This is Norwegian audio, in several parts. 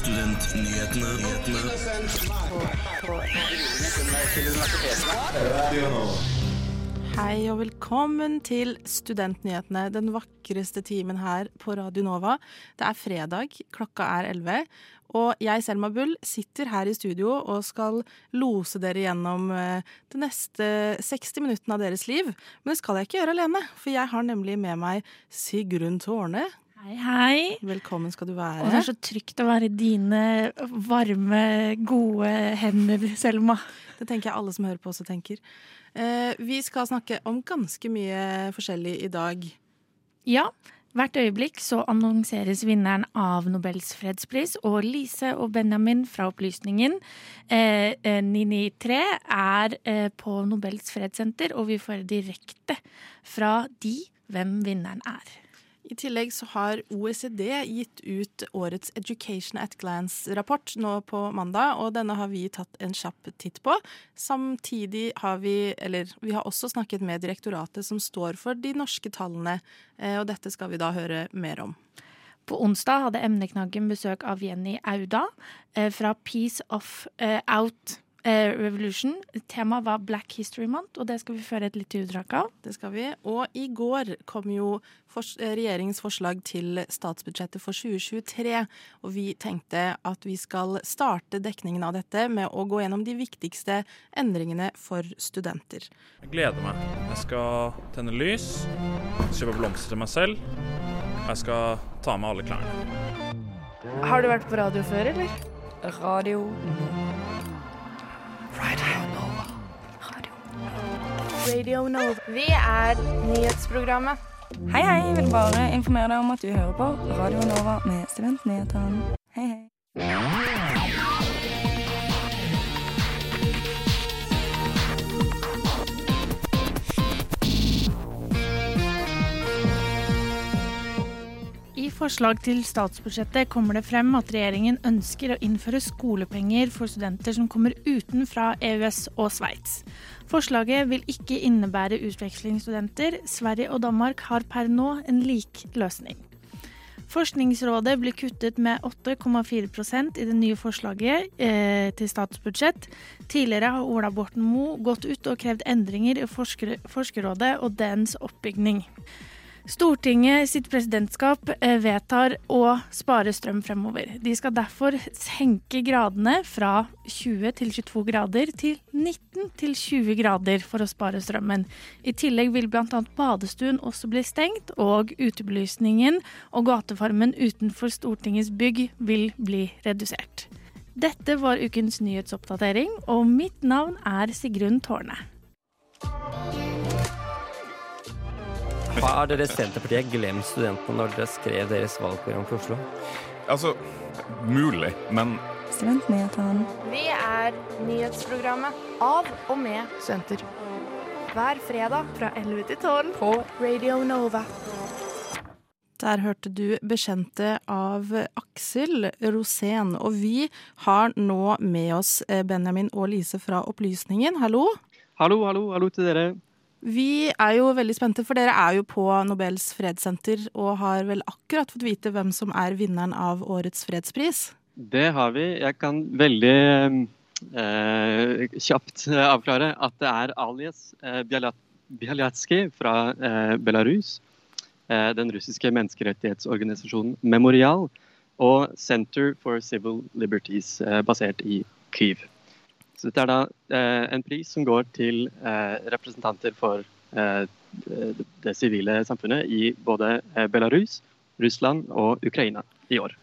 Hei og velkommen til Studentnyhetene, den vakreste timen her på Radio Nova. Det er fredag, klokka er 11, og jeg, Selma Bull, sitter her i studio og skal lose dere gjennom eh, de neste 60 minuttene av deres liv. Men det skal jeg ikke gjøre alene, for jeg har nemlig med meg Sigrun Tårne. Hei, hei. Velkommen skal du være. Og det er så trygt å være i dine varme, gode hender, Selma. Det tenker jeg alle som hører på også tenker. Eh, vi skal snakke om ganske mye forskjellig i dag. Ja, hvert øyeblikk så annonseres vinneren av Nobels fredspris, og Lise og Benjamin fra Opplysningen, eh, eh, 993, er eh, på Nobels fredssenter, og vi får direkte fra de hvem vinneren er. I tillegg så har OECD gitt ut årets Education at Glance-rapport nå på mandag, og denne har vi tatt en kjapp titt på. Samtidig har vi, eller vi har også snakket med direktoratet som står for de norske tallene, eh, og dette skal vi da høre mer om. På onsdag hadde emneknaggen besøk av Jenny Auda eh, fra Peace of eh, Out eh, Revolution. Temaet var Black History Month, og det skal vi føre et lite utdrag av. Det skal vi. Og i går kom jo eh, regjeringens forslag til statsbudsjettet for 2023. Og vi tenkte at vi skal starte dekningen av dette med å gå gjennom de viktigste endringene for studenter. Jeg gleder meg. Jeg skal tenne lys, kjøpe blomster til meg selv. Jeg skal ta med alle klærne. Har du vært på radio før, eller? Radio Radio Nova. Vi er nyhetsprogrammet. Hei, hei. Jeg Vil bare informere deg om at du hører på Radio Nova med Studentnyhetene. Hei, hei. Forslag til statsbudsjettet kommer det frem at regjeringen ønsker å innføre skolepenger for studenter som kommer utenfra EØS og Sveits. Forslaget vil ikke innebære utvekslingsstudenter. Sverige og Danmark har per nå en lik løsning. Forskningsrådet blir kuttet med 8,4% i det nye forslaget eh, til statsbudsjett. Tidligere har Ola Borten Moe gått ut og krevd endringer i forsker Forskerrådet og dens oppbygning. Stortinget sitt presidentskap eh, vedtar å spare strøm fremover. De skal derfor senke gradene fra 20 til 22 grader til 19 til 20 grader for å spare strømmen. I tillegg vil bl.a. badestuen også bli stengt, og utebelysningen og gatefarmen utenfor Stortingets bygg vil bli redusert. Dette var ukens nyhetsoppdatering, og mitt navn er Sigrun Tårne. Har dere Senterpartiet glemt studentene når dere skrev deres valgprogram for Oslo? Altså, mulig, men Studentnyhetene. Vi er nyhetsprogrammet av og med studenter. Hver fredag fra 11 til 12 på Radio Nova. Der hørte du bekjente av Aksel Rosén. Og vi har nå med oss eh, Benjamin og Lise fra Opplysningen. Hallo. Hallo, hallo, hallo til dere. Vi er jo veldig spente, for dere er jo på Nobels fredssenter og har vel akkurat fått vite hvem som er vinneren av årets fredspris. Det har vi. Jeg kan veldig eh, kjapt eh, avklare at det er Alias eh, fra eh, Belarus, eh, den russiske menneskerettighetsorganisasjonen Memorial, og Center for Civil Liberties, eh, basert i Kyiv. Så dette er da eh, en pris som går til eh, representanter for eh, det sivile samfunnet i både eh, Belarus, Russland og Ukraina i år.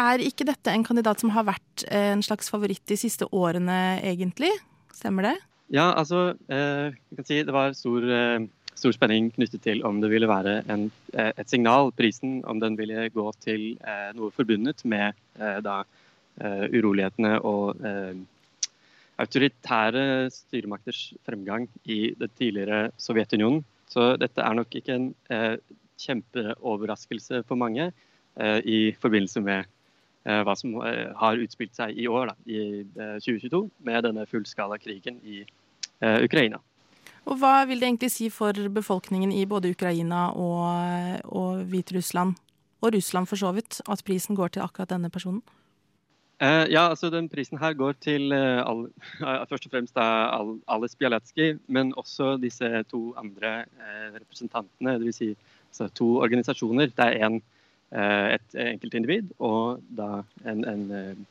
Er ikke dette en kandidat som har vært eh, en slags favoritt de siste årene, egentlig? Stemmer det? Ja, altså eh, jeg kan si Det var stor, eh, stor spenning knyttet til om det ville være en, eh, et signal, prisen, om den ville gå til eh, noe forbundet med eh, da, eh, urolighetene og eh, autoritære styremakters fremgang i det tidligere Sovjetunionen. Så dette er nok ikke en eh, kjempeoverraskelse for mange eh, i forbindelse med eh, hva som eh, har utspilt seg i år, da, i eh, 2022, med denne fullskala krigen i eh, Ukraina. Og hva vil det egentlig si for befolkningen i både Ukraina og, og Hviterussland, og Russland for så vidt, at prisen går til akkurat denne personen? Eh, ja, altså den prisen her går til eh, all, først og fremst all, Alice Bialetski, men også disse to andre eh, representantene. Dvs. Si, altså to organisasjoner. Det er en, et enkeltindivid og da en, en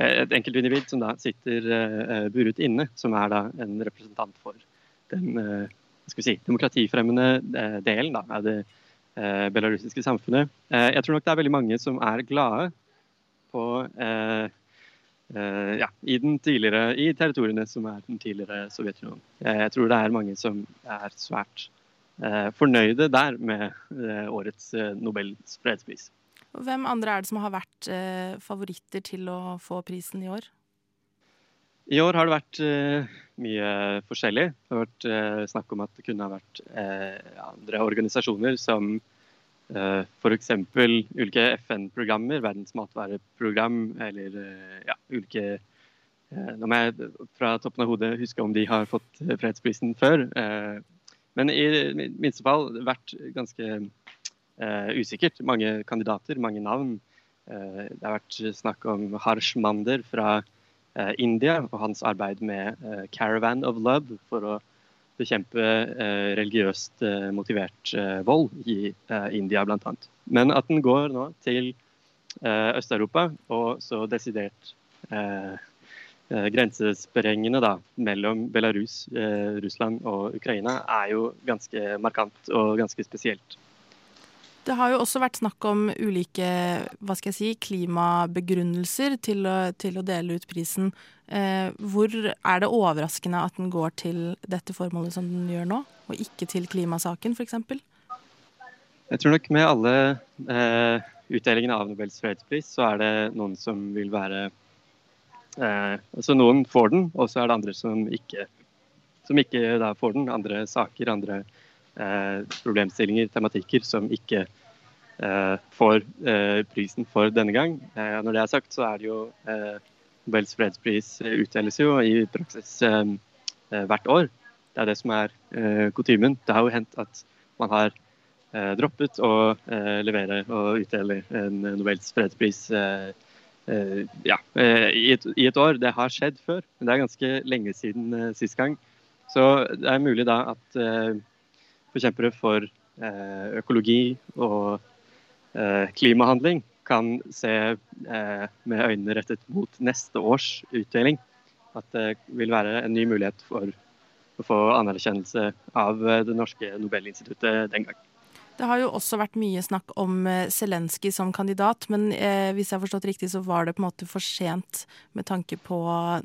et enkeltindivid som da sitter buret inne, som er da en representant for den si, demokratifremmende delen da, av det belarusiske samfunnet. jeg tror nok det er veldig mange som er glade på eh, eh, ja, i, i, territoriene som er den tidligere Sovjetunionen. Jeg tror det er mange som er svært eh, fornøyde der med eh, årets eh, Nobels fredspris. Hvem andre er det som har vært eh, favoritter til å få prisen i år? I år har det vært mye forskjellig. Det har vært snakk om at det kunne ha vært andre organisasjoner som F.eks. ulike FN-programmer, Verdens matvareprogram eller uh, ja, ulike uh, Nå må jeg fra toppen av hodet huske om de har fått fredsprisen før. Men i minste fall vært ganske usikkert. Mange kandidater, mange navn. Det har vært snakk om Harsh Mander fra India og hans arbeid med Caravan of Love for å bekjempe eh, religiøst eh, motivert eh, vold i India bl.a. Men at den går nå til Øst-Europa og så desidert grensesprengende da, mellom Belarus, Russland og Ukraina, er jo ganske markant og ganske spesielt. Det har jo også vært snakk om ulike hva skal jeg si, klimabegrunnelser til å, til å dele ut prisen. Eh, hvor er det overraskende at den går til dette formålet som den gjør nå, og ikke til klimasaken f.eks.? Jeg tror nok med alle eh, utdelingene av Nobels fredspris, så er det noen som vil være eh, Altså noen får den, og så er det andre som ikke, som ikke får den. Andre saker, andre Eh, problemstillinger, tematikker, som ikke eh, får eh, prisen for denne gang. når det er sagt, så er det jo Nobels fredspris utdeles jo i praksis hvert år. Det er det som er kutymen. Det har jo hendt at man har droppet å levere og utdele en Nobels fredspris ja, i, et, år. Det har skjedd før, men det er ganske lenge siden sist gang. Så det er mulig da at forkjempere for eh, økologi og eh, klimahandling kan se eh, med øynene rettet mot neste års utdeling at det vil være en ny mulighet for å få anerkjennelse av det norske Nobelinstituttet den gang. Det har jo også vært mye snakk om Zelenskyj som kandidat, men eh, hvis jeg har forstått riktig, så var det på en måte for sent med tanke på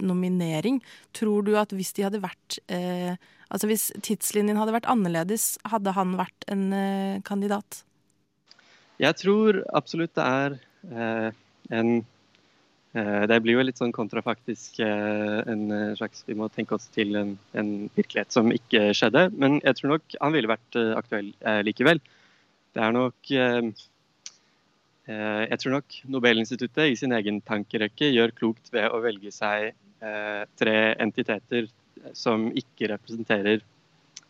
nominering. Tror du at hvis de hadde vært eh, Altså hvis tidslinjen hadde vært annerledes, hadde han vært en eh, kandidat? Jeg tror absolutt det er uh, en uh, Det blir jo litt sånn kontrafaktisk en slags Vi må tenke oss til en, en, virkelighet som ikke skjedde. Men jeg tror nok han ville vært aktuell likevel. Det er nok Jeg tror nok Nobelinstituttet i sin egen tankerekke gjør klokt ved å velge seg tre entiteter som ikke representerer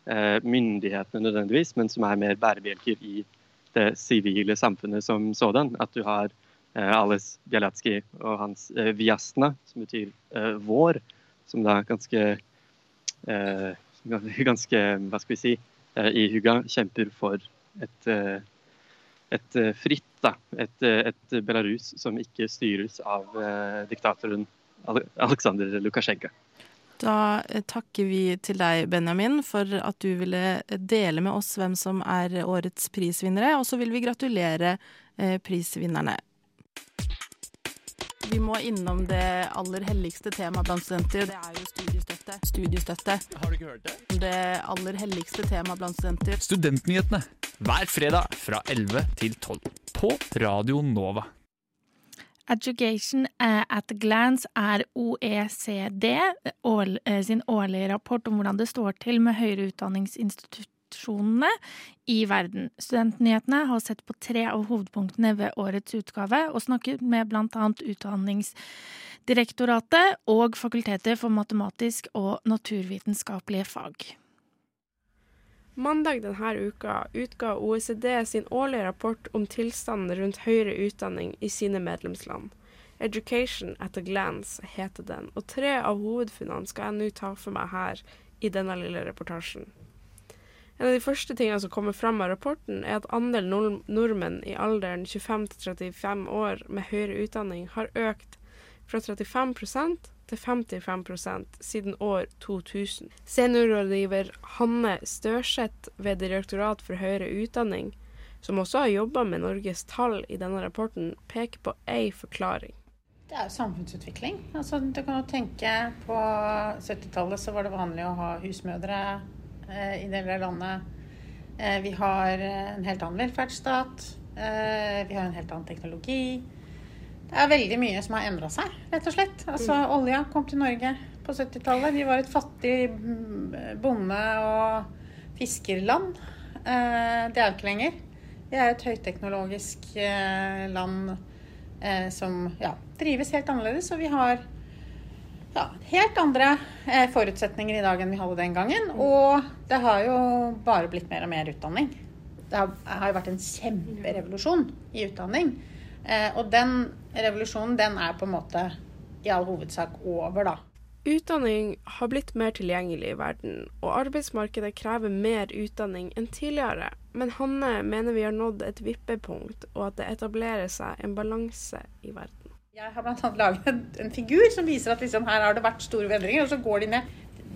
eh, myndighetene nødvendigvis, men som er mer bærebjelker i det sivile samfunnet som sådan. At du har eh, Ales Bjalatski og hans eh, Viasna, som betyr eh, vår, som da ganske eh, ganske, hva skal vi si, eh, i Huga kjemper for et, et fritt, da, et, et, Belarus som ikke styres av diktatoren Aleksandr Lukasjenko. Da eh, takker vi til deg, Benjamin, for at du ville eh, dele med oss hvem som er årets prisvinnere, og så vil vi gratulere eh, prisvinnerne. Vi må innom det aller helligste temaet blant studenter. Det er jo studiestøtte. Studiestøtte. Har du ikke hørt det? Det aller helligste temaet blant studenter. Studentnyhetene hver fredag fra 11 til 12 på Radio Nova. Education eh, at a glance er OECD eh, sin årlige rapport om hvordan det står til med høyere utdanningsinstitusjonene i verden. Studentnyhetene har sett på tre av hovedpunktene ved årets utgave, og snakket med bl.a. Utdanningsdirektoratet og Fakultetet for matematisk og naturvitenskapelige fag. Mandag denne uka utga OECD sin årlige rapport om tilstanden rundt høyere utdanning i sine medlemsland. Education at a glance heter den, og tre av hovedfunnene skal jeg nå ta for meg her i denne lille reportasjen. En av de første tingene som kommer fram av rapporten, er at andelen nord nordmenn i alderen 25 til 35 år med høyere utdanning har økt fra 35% til 55% siden år 2000. Seniorrådgiver Hanne Størseth ved Direktorat for høyere utdanning, som også har jobba med Norges tall i denne rapporten, peker på ei forklaring. Det er samfunnsutvikling. Altså, du kan jo tenke På 70-tallet så var det vanlig å ha husmødre eh, i deler av landet. Eh, vi har en helt annen velferdsstat. Eh, vi har en helt annen teknologi. Det er veldig mye som har endra seg, rett og slett. Altså, mm. Olja kom til Norge på 70-tallet. Vi var et fattig mm, bonde- og fiskerland. Eh, det er jo ikke lenger. Vi er et høyteknologisk eh, land eh, som ja, drives helt annerledes. Og vi har ja, helt andre forutsetninger i dag enn vi hadde den gangen. Mm. Og det har jo bare blitt mer og mer utdanning. Det har, har jo vært en kjemperevolusjon i utdanning. Eh, og den revolusjonen, den er på en måte i all hovedsak over, da. Utdanning har blitt mer tilgjengelig i verden, og arbeidsmarkedet krever mer utdanning enn tidligere. Men Hanne mener vi har nådd et vippepunkt, og at det etablerer seg en balanse i verden. Jeg har bl.a. laget en, figur som viser at liksom, her har det vært store endringer, og så går de ned.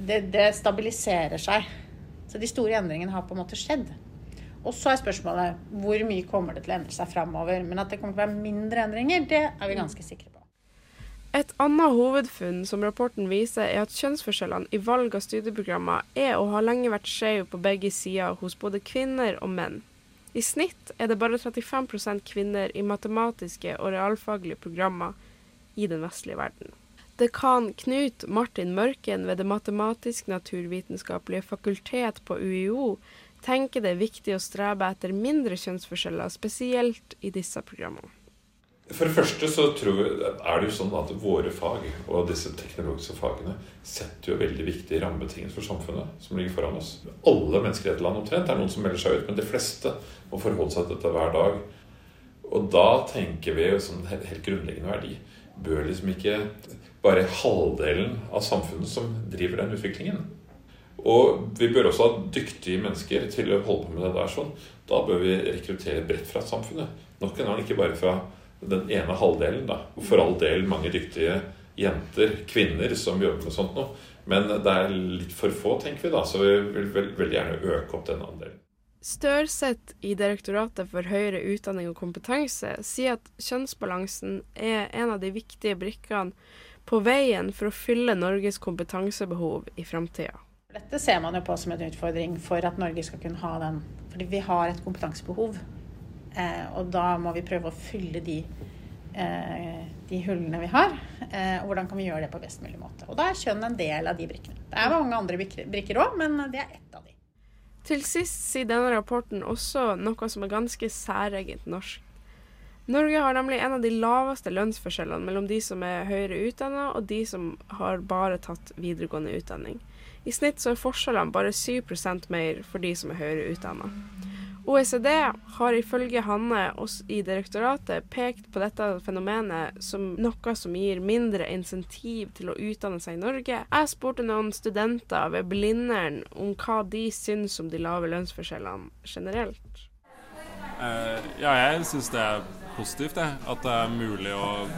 Det, det stabiliserer seg. Så de store endringene har på en måte skjedd. Og så er spørsmålet hvor mye kommer det til å endre seg framover. Men at det kommer til å være mindre endringer, det er vi ganske sikre på. Et annet hovedfunn som rapporten viser, er at kjønnsforskjellene i valg av studieprogrammer er og har lenge vært skjeve på begge sider hos både kvinner og menn. I snitt er det bare 35% kvinner i matematiske og realfaglige programmer i den vestlige verden. Dekan Knut Martin Mørken ved Det matematisk-naturvitenskapelige fakultet på UiO tenker det er viktig å strebe etter mindre kjønnsforskjeller, spesielt i disse programmene. For det første så tror er det jo sånn at våre fag og disse teknologiske fagene setter jo veldig viktige rammebetingelser for samfunnet som ligger foran oss. Alle mennesker i et land omtrent. Er noen som melder seg ut, men de fleste må forholde seg til dette hver dag. Og da tenker vi som en helt grunnleggende verdi bør liksom ikke bare halvdelen av samfunnet som driver den utviklingen. Og vi bør også ha dyktige mennesker til å holde på med det der sånn. Da bør vi rekruttere bredt fra samfunnet. Nok en gang ikke bare fra den ene halvdelen, da. For all del mange dyktige jenter, kvinner, som jobber med sånt noe. Men det er litt for få, tenker vi da, så vi vil veldig gjerne øke opp den andelen. Størseth i Direktoratet for høyere utdanning og kompetanse sier at kjønnsbalansen er en av de viktige brikkene på veien for å fylle Norges kompetansebehov i framtida. Dette ser man jo på som en utfordring for at Norge skal kunne ha den. Fordi vi har et kompetansebehov. Eh, og da må vi prøve å fylle de, eh, de hullene vi har. Eh, og hvordan kan vi gjøre det på best mulig måte. Og da er kjønn en del av de brikkene. Det er mange andre brikker òg, men det er ett av de. Til sist sier denne rapporten også noe som er ganske særegent norsk. Norge har nemlig en av de laveste lønnsforskjellene mellom de som er høyere utdanna og de som har bare tatt videregående utdanning. I snitt så er forskjellene bare 7% mer for de som er høyere utdanna. OECD har ifølge Hanne i direktoratet pekt på dette fenomenet som noe som gir mindre insentiv til å utdanne seg i Norge. Jeg spurte noen studenter ved Blindern om hva de syns om de lave lønnsforskjellene generelt. Uh, ja, jeg syns det er positivt, det. At det er mulig å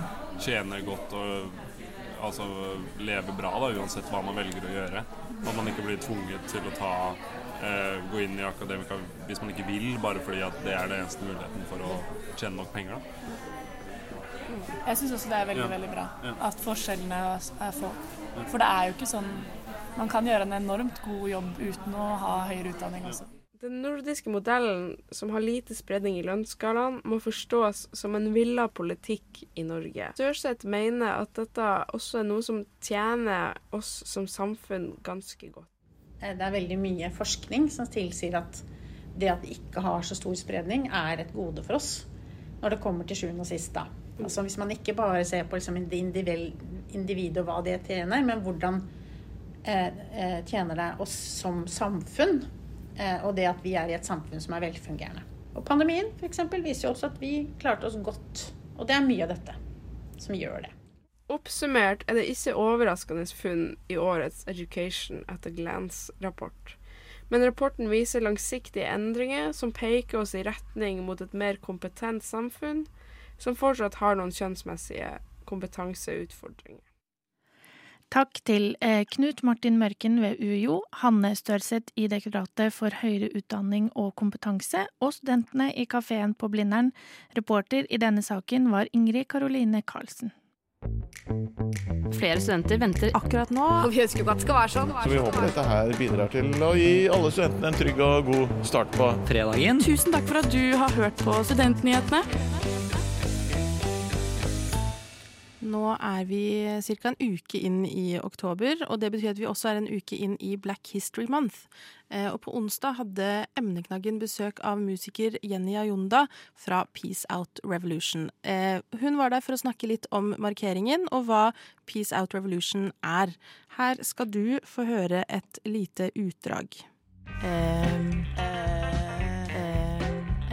tjene godt og altså, leve bra, da, uansett hva man velger å gjøre. At man ikke blir tvunget til å ta, gå inn i akademika hvis man ikke vil, bare fordi at det er den eneste muligheten for å tjene nok penger. Da. Jeg syns også det er veldig, ja. veldig bra ja. at forskjellene er få. For det er jo ikke sånn Man kan gjøre en enormt god jobb uten å ha høyere utdanning også. Den nordiske modellen, som har lite spredning i lønnsskalaen, må forstås som en villa politikk i Norge. Størseth mener at dette også er noe som tjener oss som samfunn ganske godt. Eh, det er veldig mye forskning som tilsier at det at vi ikke har så stor spredning, er et gode for oss når det kommer til sjuende og sist. Altså Hvis man ikke bare ser på liksom individet og hva det tjener, men hvordan eh, eh, tjener det oss som samfunn og det at vi er i et samfunn som er velfungerende. Og pandemien for eksempel, viser jo også at vi klarte oss godt. Og det er mye av dette. som gjør det. Oppsummert er det ikke overraskende funn i årets Education at a Glance-rapport. Men rapporten viser langsiktige endringer som peker oss i retning mot et mer kompetent samfunn, som fortsatt har noen kjønnsmessige kompetanseutfordringer. Takk til eh, Knut Martin Mørken ved UiO, Hanne Størseth i Direktoratet for høyere utdanning og kompetanse, og studentene i kafeen på Blindern. Reporter i denne saken var Ingrid Karoline Karlsen. Flere studenter venter akkurat nå. Og vi ønsker jo ikke at det skal være sånn. Så vi håper dette her bidrar til å gi alle studentene en trygg og god start på fredagen. Tusen takk for at du har hørt på Studentnyhetene. Nå er vi ca. en uke inn i oktober, og det betyr at vi også er en uke inn i Black History Month. Eh, og på onsdag hadde emneknaggen besøk av musiker Jenny Ayunda fra Peace Out Revolution. Eh, hun var der for å snakke litt om markeringen og hva Peace Out Revolution er. Her skal du få høre et lite utdrag. Eh,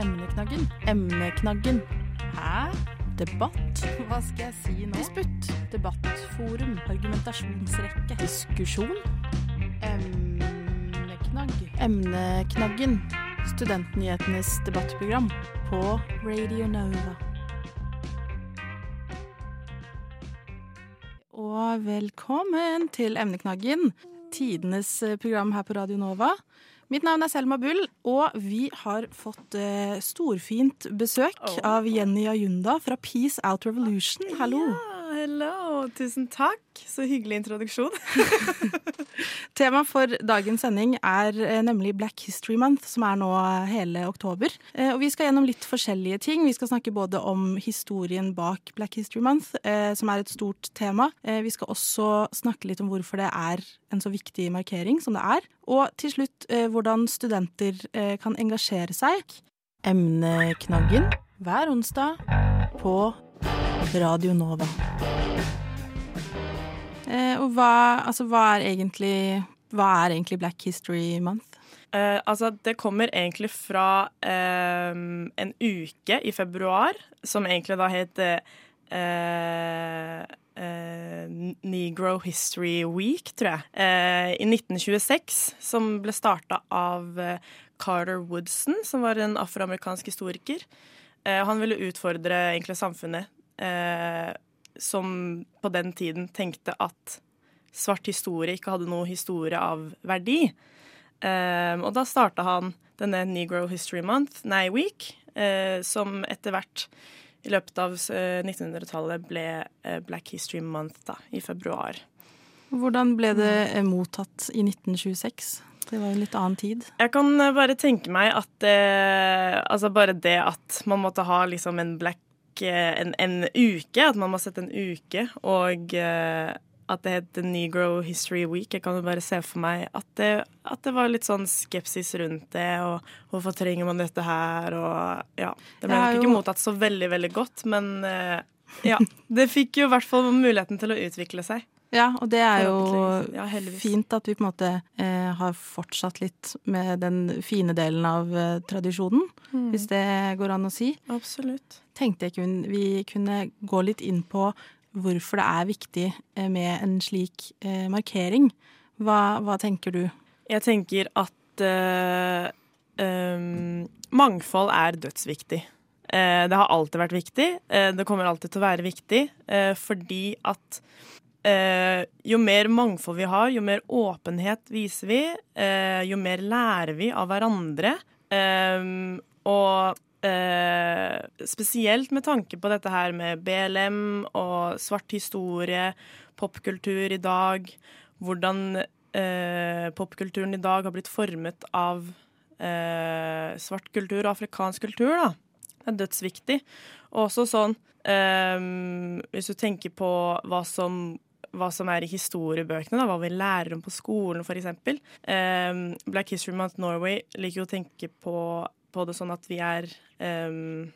emneknaggen. Emneknaggen. Debatt? Hva skal jeg si nå? Disputt. Debattforum. Argumentasjonsrekke. Diskusjon. Emneknagg. Emneknaggen. Studentnyhetenes debattprogram på Radio Nova. Og velkommen til Emneknaggen, tidenes program her på Radio Nova. Mitt navn er Selma Bull, og vi har fått uh, storfint besøk Oh. av Jenny Ayunda fra Peace Out Revolution. Hallo. Ja, hello. Tusen takk. Så hyggelig introduksjon. Temaet for dagens sending er eh, nemlig Black History Month, som er nå hele oktober. Eh, Og vi skal gjennom litt forskjellige ting. Vi skal snakke både om historien bak Black History Month, eh, som er et stort tema. Eh, Vi skal også snakke litt om hvorfor det er en så viktig markering som det er. Og til slutt eh, hvordan studenter eh, kan engasjere seg. Emneknaggen hver onsdag på Radio Nova. Eh, og hva, altså, hva, er egentlig, hva er egentlig Black History Month? Eh, altså, det kommer egentlig fra eh, en uke i februar, som egentlig da heter eh, Negro History Week, tror jeg. Eh, I 1926, som ble starta av eh, Carter Woodson, som var en afroamerikansk historiker. Eh, han ville utfordre egentlig samfunnet, eh, som på den tiden tenkte at svart historie ikke hadde noe historie av verdi. Eh, og da starta han denne Negro History Month, nei Week, eh, som etter hvert i løpet av eh, 1900-tallet ble eh, Black History Month da, i februar. Hvordan ble det eh, mottatt i 1926? Det var en litt annen tid. Jeg kan eh, bare tenke meg at det, Altså bare det at man måtte ha liksom en black eh, en, en uke, at man må sette en uke, og eh, at det het Negro History Week. Jeg kan jo bare se for meg at det, at det var litt sånn skepsis rundt det, og hvorfor trenger man dette her, og ja. Det ble nok ikke mottatt så veldig, veldig godt, men eh, ja. Det fikk jo i hvert fall muligheten til å utvikle seg. Ja, og det er jo Ja, fint at vi på en måte eh, har fortsatt litt med den fine delen av eh, tradisjonen, Mm. hvis det går an å si. Absolutt. Tenkte jeg kun, vi kunne gå litt inn på hvorfor det er viktig eh, med en slik eh, markering. Hva, hva tenker du? Jeg tenker at eh, em, mangfold er dødsviktig. Eh, det har alltid vært viktig. Eh, det kommer alltid til å være viktig, eh, fordi at jo mer mangfold vi har, jo mer åpenhet viser vi, jo mer lærer vi av hverandre. Og spesielt med tanke på dette her med BLM og svart historie, popkultur i dag, hvordan popkulturen i dag har blitt formet av svart kultur og afrikansk kultur, da. Det er dødsviktig. Og også sånn um, Hvis du tenker på hva som hva som er i historiebøkene, da, hva vi lærer om på skolen f.eks. Um, Black History Month Norway liker jo å tenke på, på det sånn at vi er um,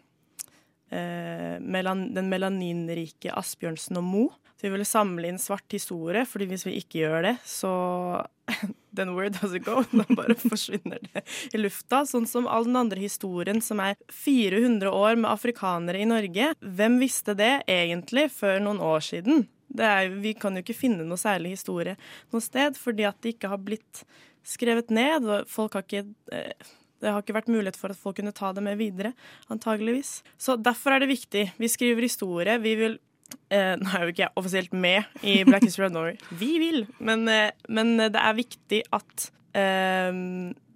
uh, melan, den melaninrike Asbjørnsen og Moe. Så vi ville samle inn svart historie, fordi hvis vi ikke gjør det, så Then where does it go. Da bare forsvinner det i lufta. Sånn som all den andre historien som er 400 år med afrikanere i Norge. Hvem visste det egentlig før noen år siden? Er, vi kan jo ikke finne noe særlig historie noe sted, fordi at det ikke har blitt skrevet ned. og folk har ikke... Eh, det har ikke vært mulighet for at folk kunne ta det med videre, antageligvis. Så derfor er det viktig. Vi skriver historie. Vi vil Eh, nå er jo ikke jeg offisielt med i Black History of Norway. Vi vil, men, eh, men det er viktig at eh,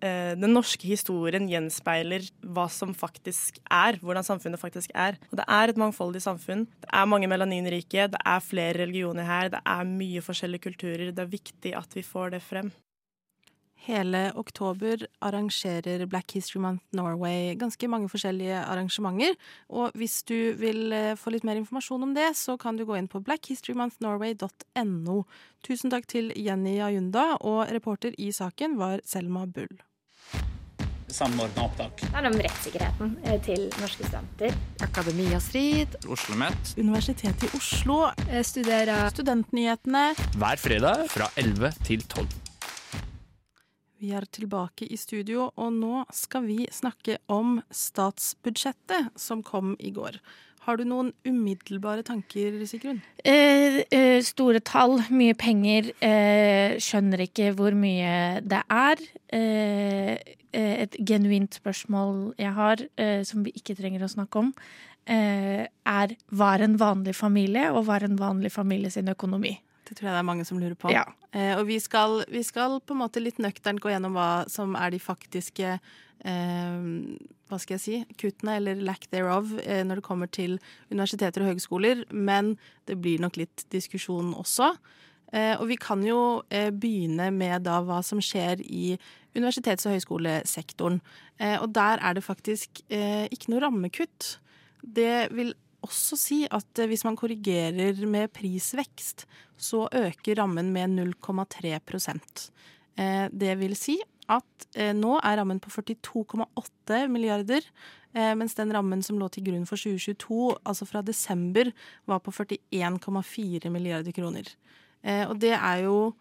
eh, den norske historien gjenspeiler hva som faktisk er, hvordan samfunnet faktisk er. Og det er et mangfoldig samfunn. Det er mange melaninrike, det er flere religioner her, det er mye forskjellige kulturer. Det er viktig at vi får det frem. Hele oktober arrangerer Black History Month Norway ganske mange forskjellige arrangementer. Og hvis du vil eh, få litt mer informasjon om det, så kan du gå inn på blackhistorymonthnorway.no. Tusen takk til Jenny Ayunda, og reporter i saken var Selma Bull. Samordna opptak. Det er om rettssikkerheten eh, til norske studenter. Akademia Strid. Oslo OsloMet. Universitetet i Oslo. Studerer studentnyhetene. Hver fredag fra 11 til 12. Vi er tilbake i studio, og nå skal vi snakke om statsbudsjettet som kom i går. Har du noen umiddelbare tanker, Sigrun? Eh, eh, store tall, mye penger. Eh, skjønner ikke hvor mye det er. Eh, eh, et genuint spørsmål jeg har, som vi ikke trenger å snakke om, er hva er en vanlig familie, og hva er en vanlig familie sin økonomi? Det tror jeg det er mange som lurer på. Ja. Eh, og vi skal, vi skal, på en måte litt nøkternt gå gjennom hva som er de faktiske eh, hva skal jeg si, kuttene, eller lack thereof, eh, når det kommer til universiteter og høgskoler. Men det blir nok litt diskusjon også. Eh, og vi kan jo eh, begynne med da hva som skjer i universitets- og høyskolesektoren. Eh, og der er det faktisk ikke noe rammekutt. Det vil også si at hvis man korrigerer med prisvekst, så øker rammen med 0,3 eh, Det vil si at eh, nå er rammen på 42,8 milliarder, eh, mens den rammen som lå til grunn for 2022, altså fra desember, var på 41,4 milliarder kroner. Og det er jo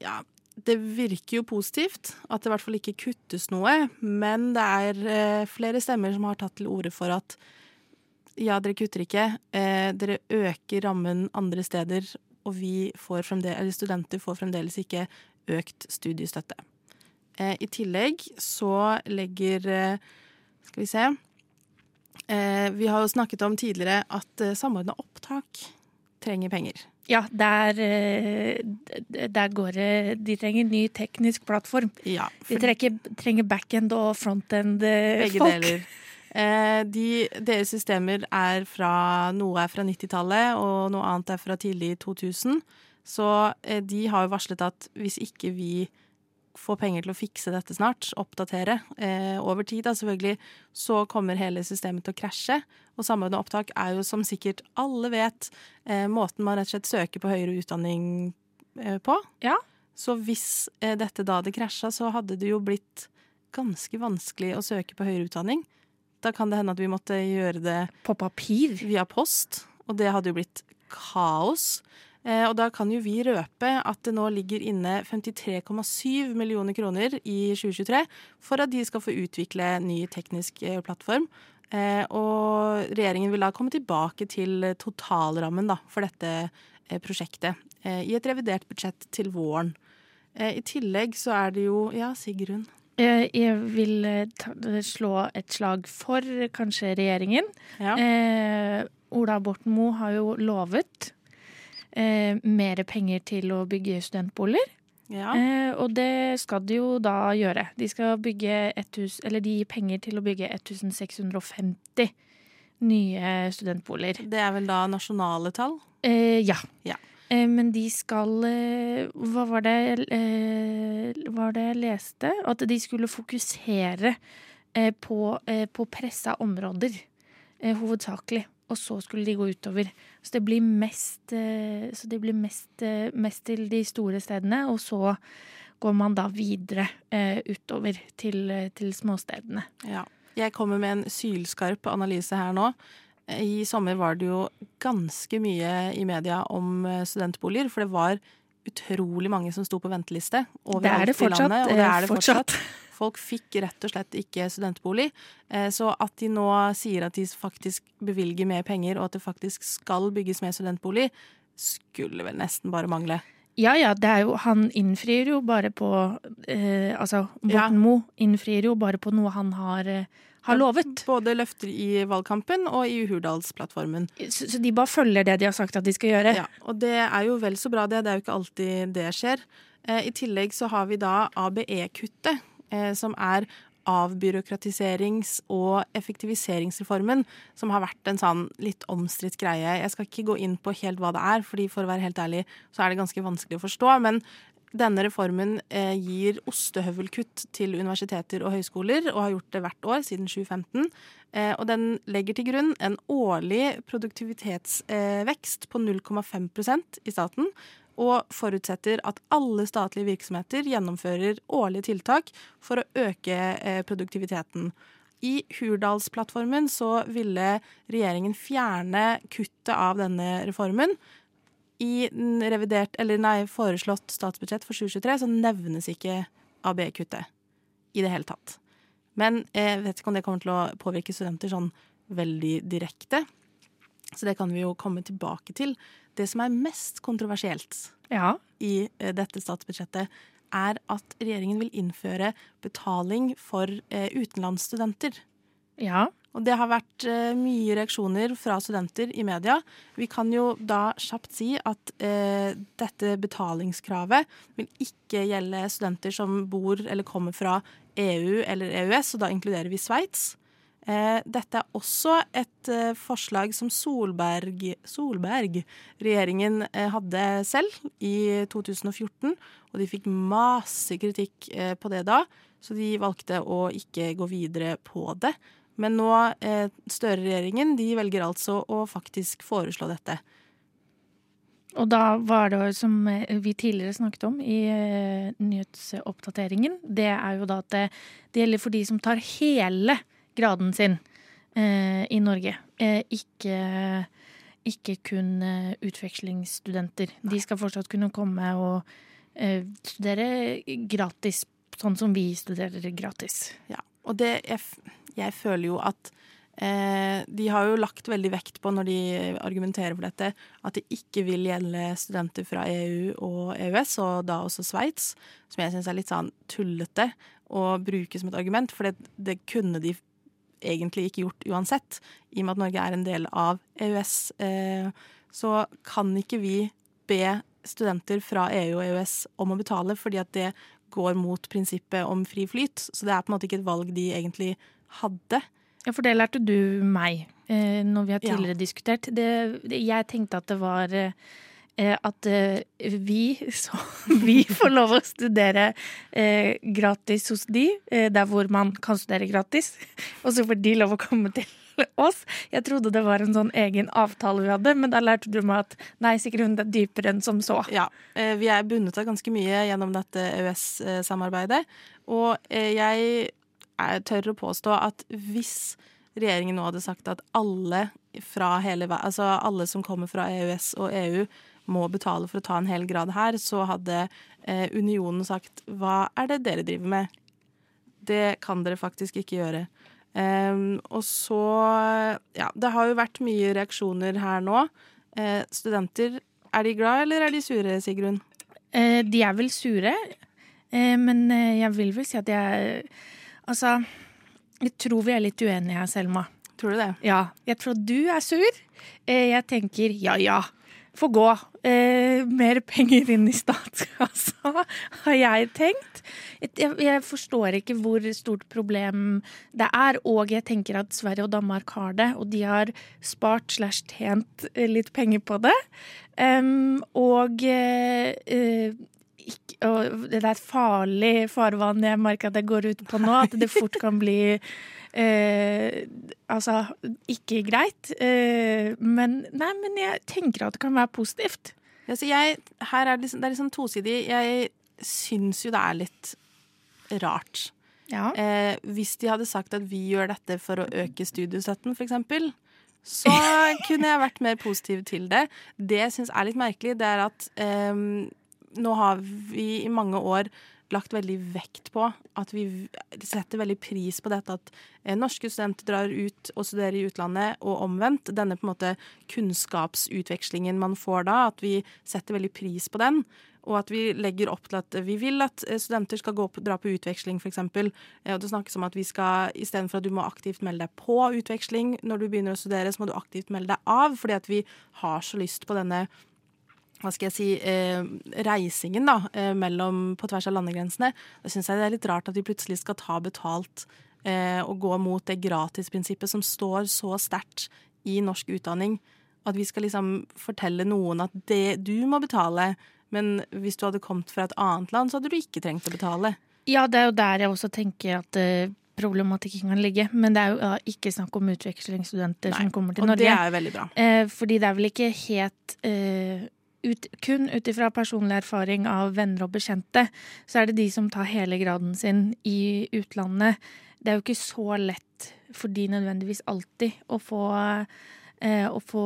Ja, det virker jo positivt at det i hvert fall ikke kuttes noe, men det er flere stemmer som har tatt til orde for at ja, dere kutter ikke. Eh, dere øker rammen andre steder, og vi får eller studenter får fremdeles ikke økt studiestøtte. Eh, I tillegg så legger eh, Skal vi se. Eh, vi har jo snakket om tidligere at eh, samordna opptak trenger penger. Ja, der, eh, der går det De trenger ny teknisk plattform. Ja, de trenger, trenger backend og frontend-folk. Begge deler. Eh, de, deres systemer er fra Noe er fra 90-tallet, og noe annet er fra tidlig 2000. Så eh, de har jo varslet at hvis ikke vi får penger til å fikse dette snart, oppdatere eh, over tid, da selvfølgelig, så kommer hele systemet til å krasje. Og samordna opptak er jo, som sikkert alle vet, eh, måten man rett og slett søker på høyere utdanning på. Ja. Så hvis dette da hadde krasja, så hadde det jo blitt ganske vanskelig å søke på høyere utdanning. Da kan det hende at vi måtte gjøre det På papir? Via post. Og det hadde jo blitt kaos. Eh, og da kan jo vi røpe at det nå ligger inne 53,7 millioner kroner i 2023 for at de skal få utvikle ny teknisk eh, plattform. Eh, og regjeringen vil da komme tilbake til totalrammen da, for dette prosjektet i et revidert budsjett til våren. I tillegg så er det jo Ja, Sigrun? Jeg vil ta, slå et slag for kanskje regjeringen. Ja. Eh, Ola Borten Moe har jo lovet eh, mer penger til å bygge studentboliger. Ja. Eh, og det skal de jo da gjøre. De skal bygge hus, eller de gir penger til å bygge 1650 nye studentboliger. Det er vel da nasjonale tall? Eh, ja. ja. Eh, men de skal eh, Hva var det, eh, var det jeg leste? At de skulle fokusere på, på pressa områder, hovedsakelig. Og så skulle de gå utover. Så det blir mest, det blir mest, mest til de store stedene, og så går man da videre utover til, til småstedene. Ja. Jeg kommer med en sylskarp analyse her nå. I sommer var det jo ganske mye i media om eh, studentboliger, for det var utrolig mange som sto på venteliste overalt Det er det fortsatt, i landet. Og det eh, er det fortsatt. Folk fikk rett og slett ikke studentbolig. Eh, Så at de nå sier at de faktisk bevilger mer penger, og at det faktisk skal bygges mer studentbolig, skulle vel nesten bare mangle. Ja ja, det jo, han innfrir jo bare på eh, Altså, Ja. Moe innfrir jo bare på noe han har, eh, har lovet. Både løfter i valgkampen og i Hurdalsplattformen. Så, så de bare følger det de har sagt at de skal gjøre? Ja, og det er jo vel så bra det. Det er jo ikke alltid det skjer. Eh, I tillegg så har vi da ABE-kuttet, eh, som er avbyråkratiserings- og effektiviseringsreformen, som har vært en sånn litt omstridt greie. Jeg skal ikke gå inn på helt hva det er, fordi for å være helt ærlig så er det ganske vanskelig å forstå. Men denne reformen eh, gir ostehøvelkutt til universiteter og høyskoler, og har gjort det hvert år siden 2015. Eh, og den legger til grunn en årlig produktivitetsvekst på 0,5% i staten. Og forutsetter at alle statlige virksomheter gjennomfører årlige tiltak for å øke eh, produktiviteten. I Hurdalsplattformen så ville regjeringen fjerne kuttet av denne reformen. I revidert, eller nei, foreslått statsbudsjett for 2023 så nevnes ikke ABE-kuttet i det hele tatt. Men eh, jeg vet ikke om det kommer til å påvirke studenter sånn veldig direkte. Så det kan vi jo komme tilbake til. Det som er mest kontroversielt i eh, dette statsbudsjettet, er at regjeringen vil innføre betaling for eh, utenlandsstudenter. Ja. Og det har vært eh, mye reaksjoner fra studenter i media. Vi kan jo da kjapt si at eh, dette betalingskravet vil ikke gjelde studenter som bor eller kommer fra EU eller EØS, og da inkluderer vi Sveits. Eh, dette er også et eh, forslag som Solberg, Solberg-regjeringen eh, hadde selv i 2014, og de fikk masse kritikk eh, på det da, så de valgte å ikke gå videre på det. Men nå, eh, Støre-regjeringen, de velger altså å faktisk foreslå dette. Og da var det som eh, vi tidligere snakket om i eh, nyhetsoppdateringen, det er jo da at det, det gjelder for de som tar hele graden sin eh, i Norge. Eh, ikke, ikke kun eh, utvekslingsstudenter. De skal fortsatt kunne komme og eh, studere gratis, sånn som vi studerer gratis. Ja, og det, f- jeg føler jo at eh, de har jo lagt veldig vekt på, når de argumenterer for dette, at det ikke vil gjelde studenter fra EU og EØS, og da også Sveits, som jeg syns er litt sånn tullete å bruke som et argument, for det, det kunne de egentlig ikke gjort uansett, i og med at Norge er en del av EØS. Eh, så kan ikke vi be studenter fra EU og EØS om å betale, fordi at det går mot prinsippet om fri flyt. Så det er på en måte ikke et valg de egentlig hadde. Ja, for det lærte du meg eh, når vi har Ja. tidligere diskutert. Det, det, jeg tenkte at det var eh, at eh, vi, så, vi får lov å studere eh, gratis hos de, eh, der hvor man kan studere gratis. Og så får de lov å komme til oss. Jeg trodde det var en sånn egen avtale vi hadde, men da lærte du meg at nei, Sigrun, det er dypere enn som så. Ja, eh, vi er bundet av ganske mye gjennom dette EØS-samarbeidet. Og eh, jeg tør å påstå at hvis regjeringen nå hadde sagt at alle fra hele altså alle som kommer fra EØS og EU må betale for å ta en hel grad her, så hadde eh, unionen sagt hva er det dere driver med? Det kan dere faktisk ikke gjøre. Um, og så Ja, det har jo vært mye reaksjoner her nå. Eh, studenter, er de glad, eller er de sure, Sigrun? Eh, de er vel sure, eh, men eh, jeg vil vel si at jeg Altså, jeg tror vi er litt uenige her, Selma. Tror du det? Ja. Jeg tror du er sur. Eh, jeg tenker ja ja, få gå. Eh, mer penger inn i statskassa, har jeg tenkt. Jeg, jeg forstår ikke hvor stort problem det er, og jeg tenker at Sverige og Danmark har det, og de har spart slash tjent litt penger på det. Um, og eh, ikke, og det er et farlig farvann jeg merker at jeg går ut på nå, at det fort kan bli eh, altså ikke greit. Eh, men nei, men jeg tenker at det kan være positivt. Ja, så jeg, her er det, liksom, det er liksom tosidig. Jeg syns jo det er litt rart. Eh, hvis de hadde sagt at vi gjør dette for å øke studiestøtten, f.eks., så kunne jeg vært mer positiv til det. Det jeg syns er litt merkelig, det er at eh, nå har vi i mange år lagt veldig vekt på at vi setter veldig pris på dette at eh, norske studenter drar ut og studerer i utlandet, og omvendt. Denne på en måte kunnskapsutvekslingen man får da, at vi setter veldig pris på den. Og at vi legger opp til at vi vil at eh, studenter skal gå på, dra på utveksling, f.eks. Og det snakkes om at vi skal, istedenfor at du må aktivt melde deg på utveksling når du begynner å studere, så må du aktivt melde deg av, fordi at vi har så lyst på denne hva skal jeg si, eh, reisingen da, eh, mellom, på tvers av landegrensene. Da syns jeg det er litt rart at vi plutselig skal ta betalt eh, og gå mot det gratisprinsippet som står så sterkt i norsk utdanning. At vi skal liksom fortelle noen at det du må betale, men hvis du hadde kommet fra et annet land, så hadde du ikke trengt å betale. Ja, det er jo der jeg også tenker at uh, problematikken kan ligge. Men det er jo ikke snakk om utvekslingsstudenter som kommer til og Norge. det er jo veldig bra. Eh, fordi det er vel ikke helt eh, ut, Kun ut ifra personlig erfaring av venner og bekjente, så er det de som tar hele graden sin i utlandet. Det er jo ikke så lett for de nødvendigvis alltid å få eh, å få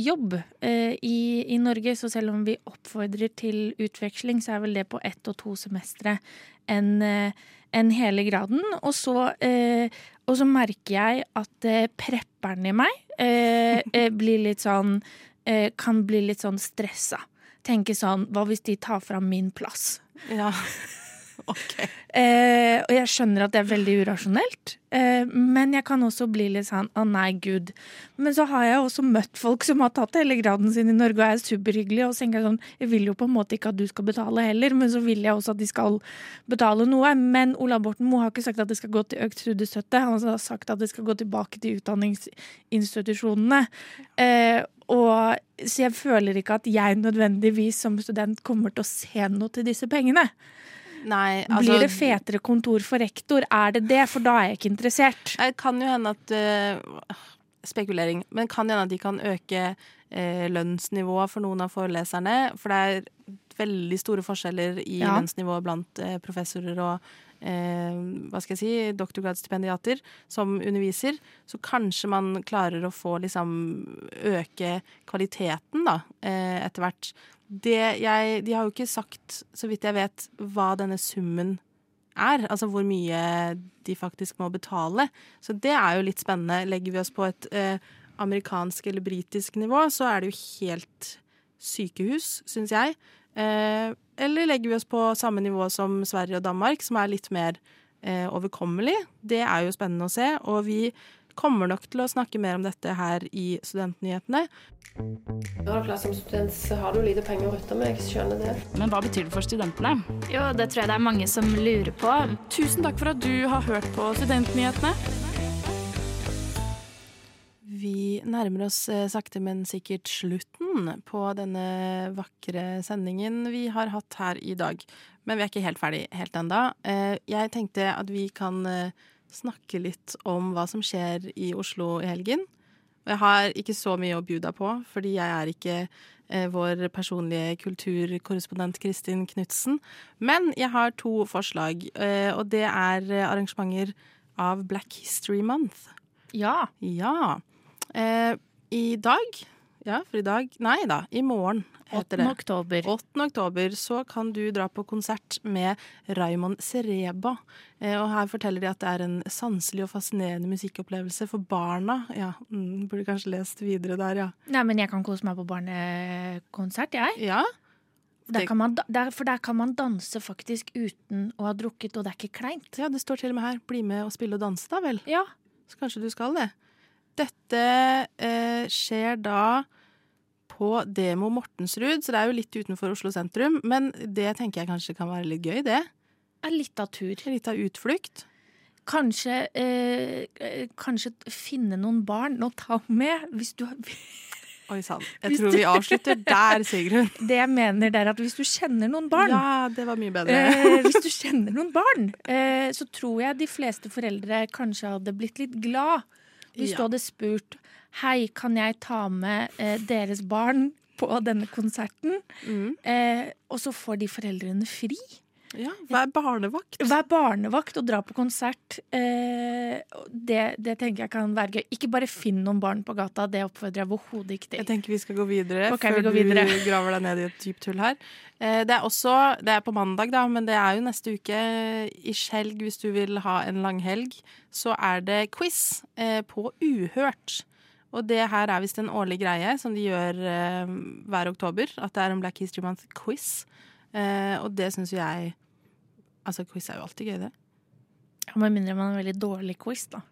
jobb eh, i, i Norge. Så selv om vi oppfordrer til utveksling, så er vel det på ett og to semestre enn en hele graden. Og så, eh, og så merker jeg at eh, prepperen i meg eh, eh, blir litt sånn eh, Kan bli litt sånn stressa. Tenke sånn Hva hvis de tar fram min plass? Ja. Eh, og jeg skjønner at det er veldig urasjonelt, eh, men jeg kan også bli litt sånn å nei, gud. Men så har jeg også møtt folk som har tatt hele graden sin i Norge og er superhyggelige, og så tenker jeg sånn Jeg vil jo på en måte ikke at du skal betale heller, men så vil jeg også at de skal betale noe. Men Ola Borten Moe har ikke sagt at det skal gå til økt studiestøtte, han har sagt at det skal gå tilbake til utdanningsinstitusjonene. Eh, og, så jeg føler ikke at jeg nødvendigvis som student kommer til å se noe til disse pengene. Nei, altså, Blir det fetere kontor for rektor? Er det det? For da er jeg ikke interessert. Det kan jo hende at uh, Spekulering. Men kan hende at de kan øke uh, lønnsnivået for noen av foreleserne. For det er veldig store forskjeller i Ja. lønnsnivået blant uh, professorer og hva skal jeg si, doktorgradsstipendiater som underviser. Så kanskje man klarer å få liksom øke kvaliteten, da, etter hvert. Jeg, de har jo ikke sagt, så vidt jeg vet, hva denne summen er. Altså hvor mye de faktisk må betale. Så det er jo litt spennende. Legger vi oss på et eh, amerikansk eller britisk nivå, så er det jo helt sykehus, syns jeg. Eh, eller legger vi oss på samme nivå som Sverige og Danmark, som er litt mer eh, overkommelig? Det er jo spennende å se. Og vi kommer nok til å snakke mer om dette her i Studentnyhetene. Ja, klart Som student så har du lite penger å rutte med, jeg skjønner det. Men hva betyr det for studentene? Jo, det tror jeg det er mange som lurer på. Tusen takk for at du har hørt på Studentnyhetene. Vi nærmer oss eh, sakte, men sikkert slutten på denne vakre sendingen vi har hatt her i dag. Men vi er ikke helt ferdig helt enda. Eh, Jeg tenkte at vi kan eh, snakke litt om hva som skjer i Oslo i helgen. Jeg har ikke så mye å bjuda på, fordi jeg er ikke vår personlige kulturkorrespondent Kristin Knutsen. Men jeg har to forslag, og det er arrangementer av Black History Month. Ja. Ja. Eh, I dag Ja, for i dag Nei da, i morgen heter det. 8. oktober. 8. oktober så kan du dra på konsert med Raymond Sereba. Eh, og her forteller de at det er en sanselig og fascinerende musikkopplevelse for barna. Ja, mm, Burde kanskje lest videre der, ja. Nei, men jeg kan kose meg på barnekonsert, jeg. Ja. Der kan man, der, for der kan man danse faktisk uten å ha drukket, og det er ikke kleint. Ja, det står til og med her 'bli med og spille og danse', da vel? Ja. Så kanskje du skal det. Dette eh, skjer da på Demo Mortensrud, så det er jo litt utenfor Oslo sentrum. Men det tenker jeg kanskje kan være litt gøy, det. Er litt av tur. Litt av utflukt. Kanskje, eh, eh, kanskje finne noen barn å ta med, hvis du Oi sann. Jeg tror vi avslutter der, Sigrun. Det jeg mener, det er at hvis du kjenner noen barn Ja, det var mye bedre. eh, Hvis du kjenner noen barn, eh, så tror jeg de fleste foreldre kanskje hadde blitt litt glad hvis Ja. du hadde spurt Hei, kan jeg ta med eh, deres barn på denne konserten? Mm. Eh, og så får de foreldrene fri. Ja, Vær barnevakt. Vær barnevakt og dra på konsert. Eh, det, det tenker jeg kan være gøy. Ikke bare finn noen barn på gata, det oppfordrer jeg overhodet ikke til. Jeg tenker vi skal gå videre okay, før vi videre. du graver deg ned i et dypt hull her. Eh, Det er også, det er på mandag, da, men det er jo neste uke i skjelg hvis du vil ha en langhelg. Så er det quiz eh, på Uhørt. Og det her er visst en årlig greie som de gjør hver oktober. At det er en Black History Month-quiz. Eh, og det syns jo jeg Altså, quiz er jo alltid gøy, det. Ja, Med mindre man har en veldig dårlig quiz, da.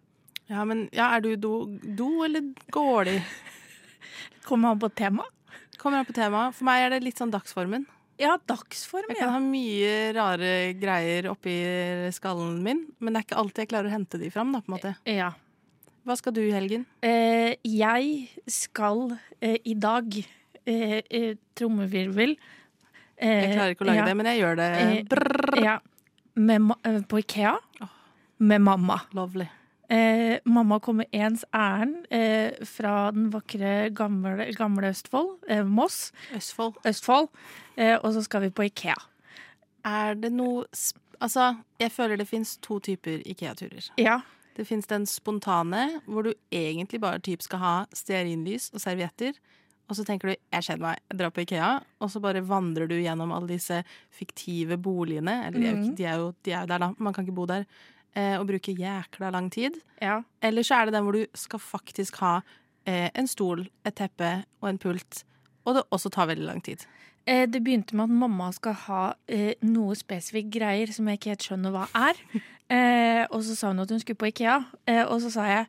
Ja, men ja, er du do, do eller dårlig? Kommer an på tema. Kommer an på tema. For meg er det litt sånn dagsformen. Ja, dagsform, Jeg kan ha mye rare greier oppi skallen min, men det er ikke alltid jeg klarer å hente de fram, da, på en måte. Ja. Hva skal du i helgen? Eh, jeg skal eh, i dag eh, eh, Trommevirvel. Eh, Jeg klarer ikke å lage det, men jeg gjør det. Eh, ja, med, eh, på Ikea. Med mamma. Lovely. Eh, mamma kommer ens ærend eh, fra den vakre gamle, gamle Østfold. Eh, Moss. Østfold. Østfold. Eh, og så skal vi på Ikea. Er det noe Altså, jeg føler det fins to typer Ikea-turer. Ja. Det fins den spontane, hvor du egentlig bare typ skal ha stearinlys og servietter. Og så tenker du 'jeg kjenner meg, jeg drar på Ikea', og så bare vandrer du gjennom alle disse fiktive boligene. Eller er Mhm. de er jo, de er jo der, da. Man kan ikke bo der. Eh, og bruke jækla lang tid. Ja. Eller så er det den hvor du skal faktisk ha eh, en stol, et teppe og en pult. Og det også tar veldig lang tid. Eh, det begynte med at mamma skal ha eh, noe spesifikke greier som jeg ikke helt skjønner hva er. Eh, og så sa hun at hun skulle på Ikea, eh, og så sa jeg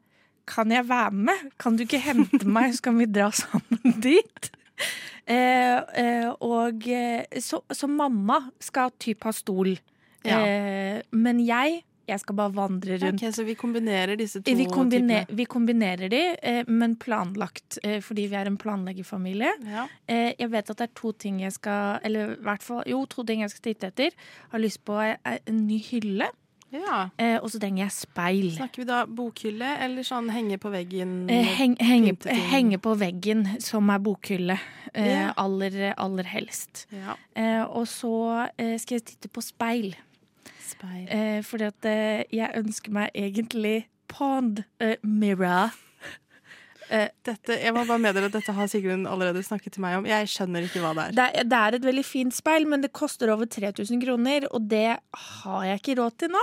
kan jeg være med? Kan du ikke hente meg, så kan vi dra sammen dit? Eh, eh, og eh, så, så mamma skal typ ha stol. Ja. Eh, men jeg, jeg skal bare vandre rundt. Ok, Så vi kombinerer disse to Vi, kombiner, typene. vi kombinerer de, eh, men planlagt, eh, fordi vi er en planleggerfamilie. Ja. Eh, jeg vet at det er to ting jeg skal Eller i hvert fall Jo, to ting jeg skal titte etter. Har lyst på en ny hylle. Ja. Eh, og så trenger jeg speil. Snakker vi da bokhylle eller sånn henge på veggen? Eh, heng, henge, henge på veggen, som er bokhylle. Eh, Ja. aller, aller helst. Ja. Eh, og så eh, skal jeg titte på speil. Speil. Eh, fordi at jeg ønsker meg egentlig pond mirror. Eh, Dette, jeg må bare meddele at dette har Sigrun allerede snakket til meg om. Jeg skjønner ikke hva det er. Det er, det er et veldig fint speil, men det koster over 3000 kroner, og det har jeg ikke råd til nå.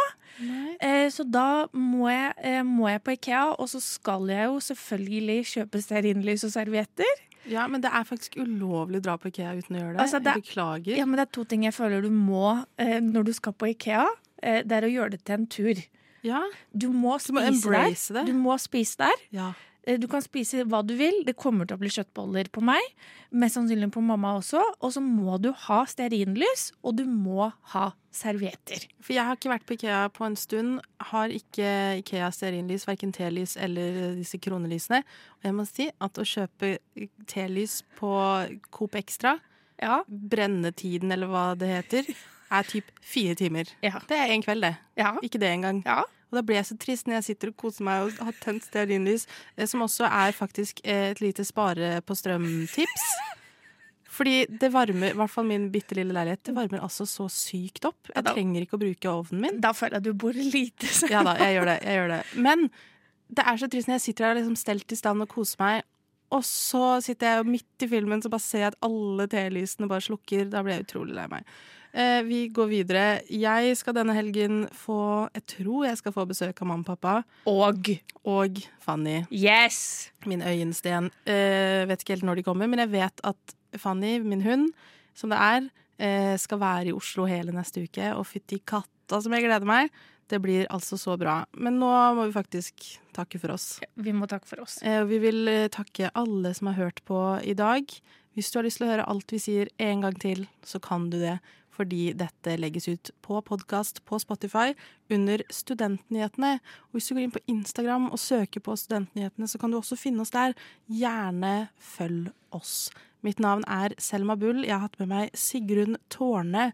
Eh, så da må jeg, eh, må jeg på Ikea, og så skal jeg jo selvfølgelig kjøpe stearinlys og servietter. Ja, men det er faktisk ulovlig å dra på Ikea uten å gjøre det. Altså, det er- jeg beklager. Ja, men det er to ting jeg føler du må eh, når du skal på Ikea. Eh, det er å gjøre det til en tur. Ja. Du må Du må spise der. det. Du må spise der. Ja. Eh, Du kan spise hva du vil. Det kommer til å bli kjøttboller på meg. Mest sannsynlig på mamma også. Og så må du ha stearinlys, og du må ha servietter. For jeg har ikke vært på Ikea på en stund. Har ikke Ikea stearinlys, verken telys eller disse kronelysene. Og jeg må si at å kjøpe telys på Coop Extra, brennetiden eller hva det heter, er typ fire timer. Det er en kveld, det. Ikke det engang. Og da blir jeg så trist når jeg sitter og koser meg og har tent stearinlys, eh, som også er faktisk eh, et lite spare på strøm-tips. Fordi det varmer, i hvert fall min bitte lille leilighet, det varmer altså så sykt opp. Jeg trenger ikke å bruke ovnen min. Da føler jeg at du bor lite. Ja da, jeg gjør det. jeg gjør det. Men det er så trist når jeg sitter her og liksom stelt i stand og koser meg, og så sitter jeg midt i filmen så bare ser jeg at alle telysene bare slukker. Da blir jeg utrolig lei meg. Eh, vi går videre. Jeg skal denne helgen få Jeg tror jeg skal få besøk av mamma og pappa. Og Og Fanny. Yes! Min øyensten. Eh, vet ikke helt når de kommer, men jeg vet at Fanny, min hund, som det er, eh, skal være i Oslo hele neste uke. Og fytti katta som jeg gleder meg. Det blir altså så bra. Men nå må vi faktisk takke for oss. Vi må takke for oss. Eh, Vi vil eh, takke alle som har hørt på i dag. Hvis du har lyst til å høre alt vi sier en gang til, så kan du det. Fordi dette legges ut på podkast på Spotify under Studentnyhetene. Og hvis du går inn på Instagram og søker på Studentnyhetene, så kan du også finne oss der. Gjerne følg oss. Mitt navn er Selma Bull. Jeg har hatt med meg Sigrun Tårne.